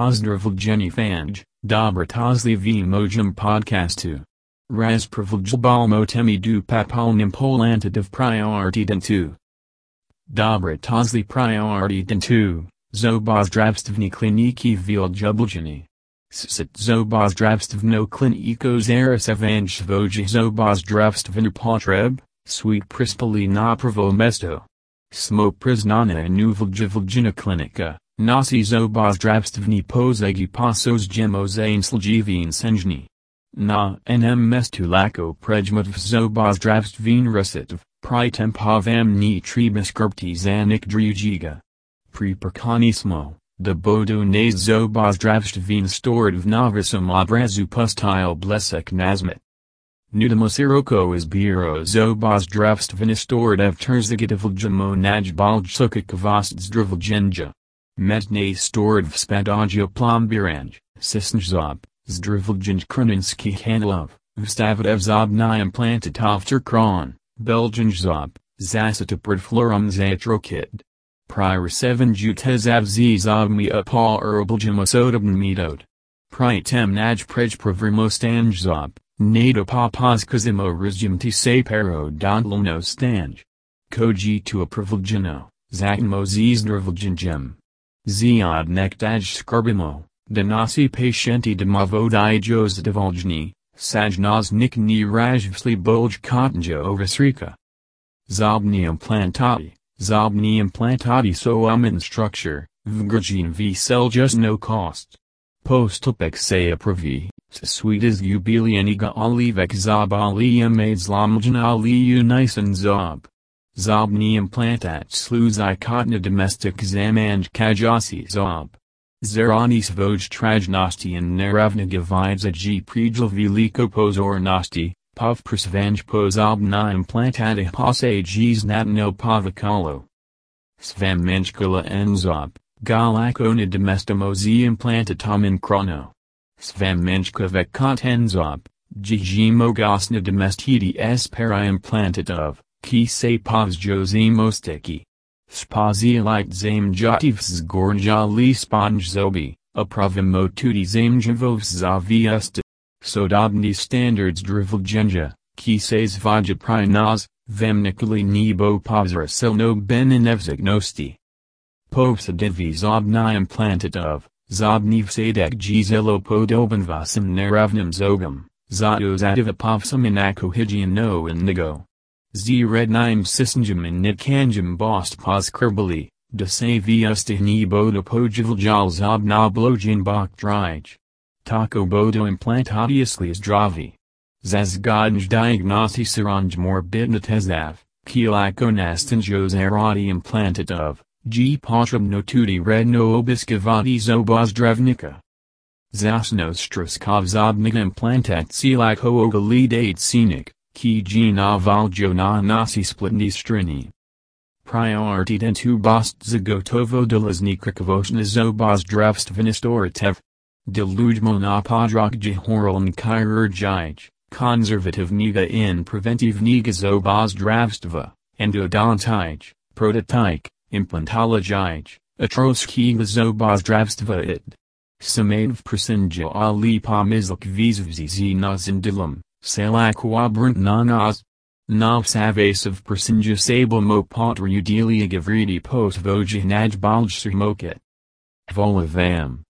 pozdravljeni fanj, dobratozli v mojim podcastu. Razpravljal temi du papalnim polantativ pri Artidentu. Dobratozli pri Artidentu, zobozdravstvni kliniki vildjubljeni. Sit zobozdravstvno kliniko zaris evanjvoji zobozdravstvenu potreb, sweet prispali napravo mesto. Smo priznana nuvoljivljena klinika, nasi zobozdravstvni pozegi pasos gemozain sljivin senjni. Na nm mestu lako prejmatv zobozdravstvin rusitv, pritempovam ni trebiskrpti zanik drujiga. Priperkanismo, the bodo ne zobozdravstvin stored v novisum obrazu pustil blesek nazmet. Nudamosiroko is biro zobozdravstvin stored ev terzigativljamo najbalj sukakavost Metne stored v spadagio plombiranj, sisnjzob, zdrivljanj kruninski hanlov, vstavitev zobni implantatov kron, belgianjob, zasitopred florum zatrokid. Prior 7 jutezav zobmi upal erbaljamasodabn metode. Pritem naj prej provermostanjzob, nada papas kazimo rizjumti se pero dodlno stanj. Koji to a priviljino, zakmo zizdrivljanjem. Ziad nektaj skrbimo, danasi patienti demavodi josdivoljni, sajnaz nikni rajvsli bolj kotnjo ovasrika. Zobni implantati. Zobni implantati so umen structure, vgrjin v cell just no cost. Postupek se apravi, sweet as ubilianiga olivek zob aliyam aids lamjan aliyu nisan zob. Zobni implantat sluzai kotna domestic zamanj kajasi zob. Zeranis voj trajnosti in neravna vides a g. Prijal veliko pozornosti, Pov prisvanj pozobna implantata pose gs natno povakalo. Svamenchkula enzob, galakona domestimozi implantatum in chrono. Svamenchka vekot enzob, gmo gosna domestiti espera implantatov, ki se povzjozimosteki. Spazialite zamjotivs gornjali sponjozobi, apravimo tudi zamjavovs zaviesta. Sodobni standards drivljenja, ki se zvaja pri nas, vemnikali nebo pozrasilno benenevzignosti. Povsadivi zobni implantatov, zobni vsadek gzelo podoben vasem neravnim zogam, zato zativa povsam inako higieno indigo. Z rednim sisanjam in nitkanjam bost poskerbali, nebo da pojivljal zobnoblojin bok drij. Tako bodo implantatiusly zdravi. Zazgodnj diagnosi saranj morbidnitezav, kielako nastanjos arati implantatov, g potrebno tudi redno obiskavati zobozdravnika. Zasnos struskov zobnig implantat silako ogalidate scenic, ki g na na nasi splitni strini. Pri Artidentu bost zagotovo dolazny krikovoshna zobozdravstvenistoritev. Deludmo na podrog horaln chirurgij, conservative niga in preventive niga zobozdravstva, endodontij, prototype, implantologij, atroskiga zobozdravstva id. Samav prasinja ali pomizlik vizvzi nazindilum, salaquabrant nanas. Nav savasav prasinja sable mo potra udelia gavridi post voja najbalj smoket. Volavam.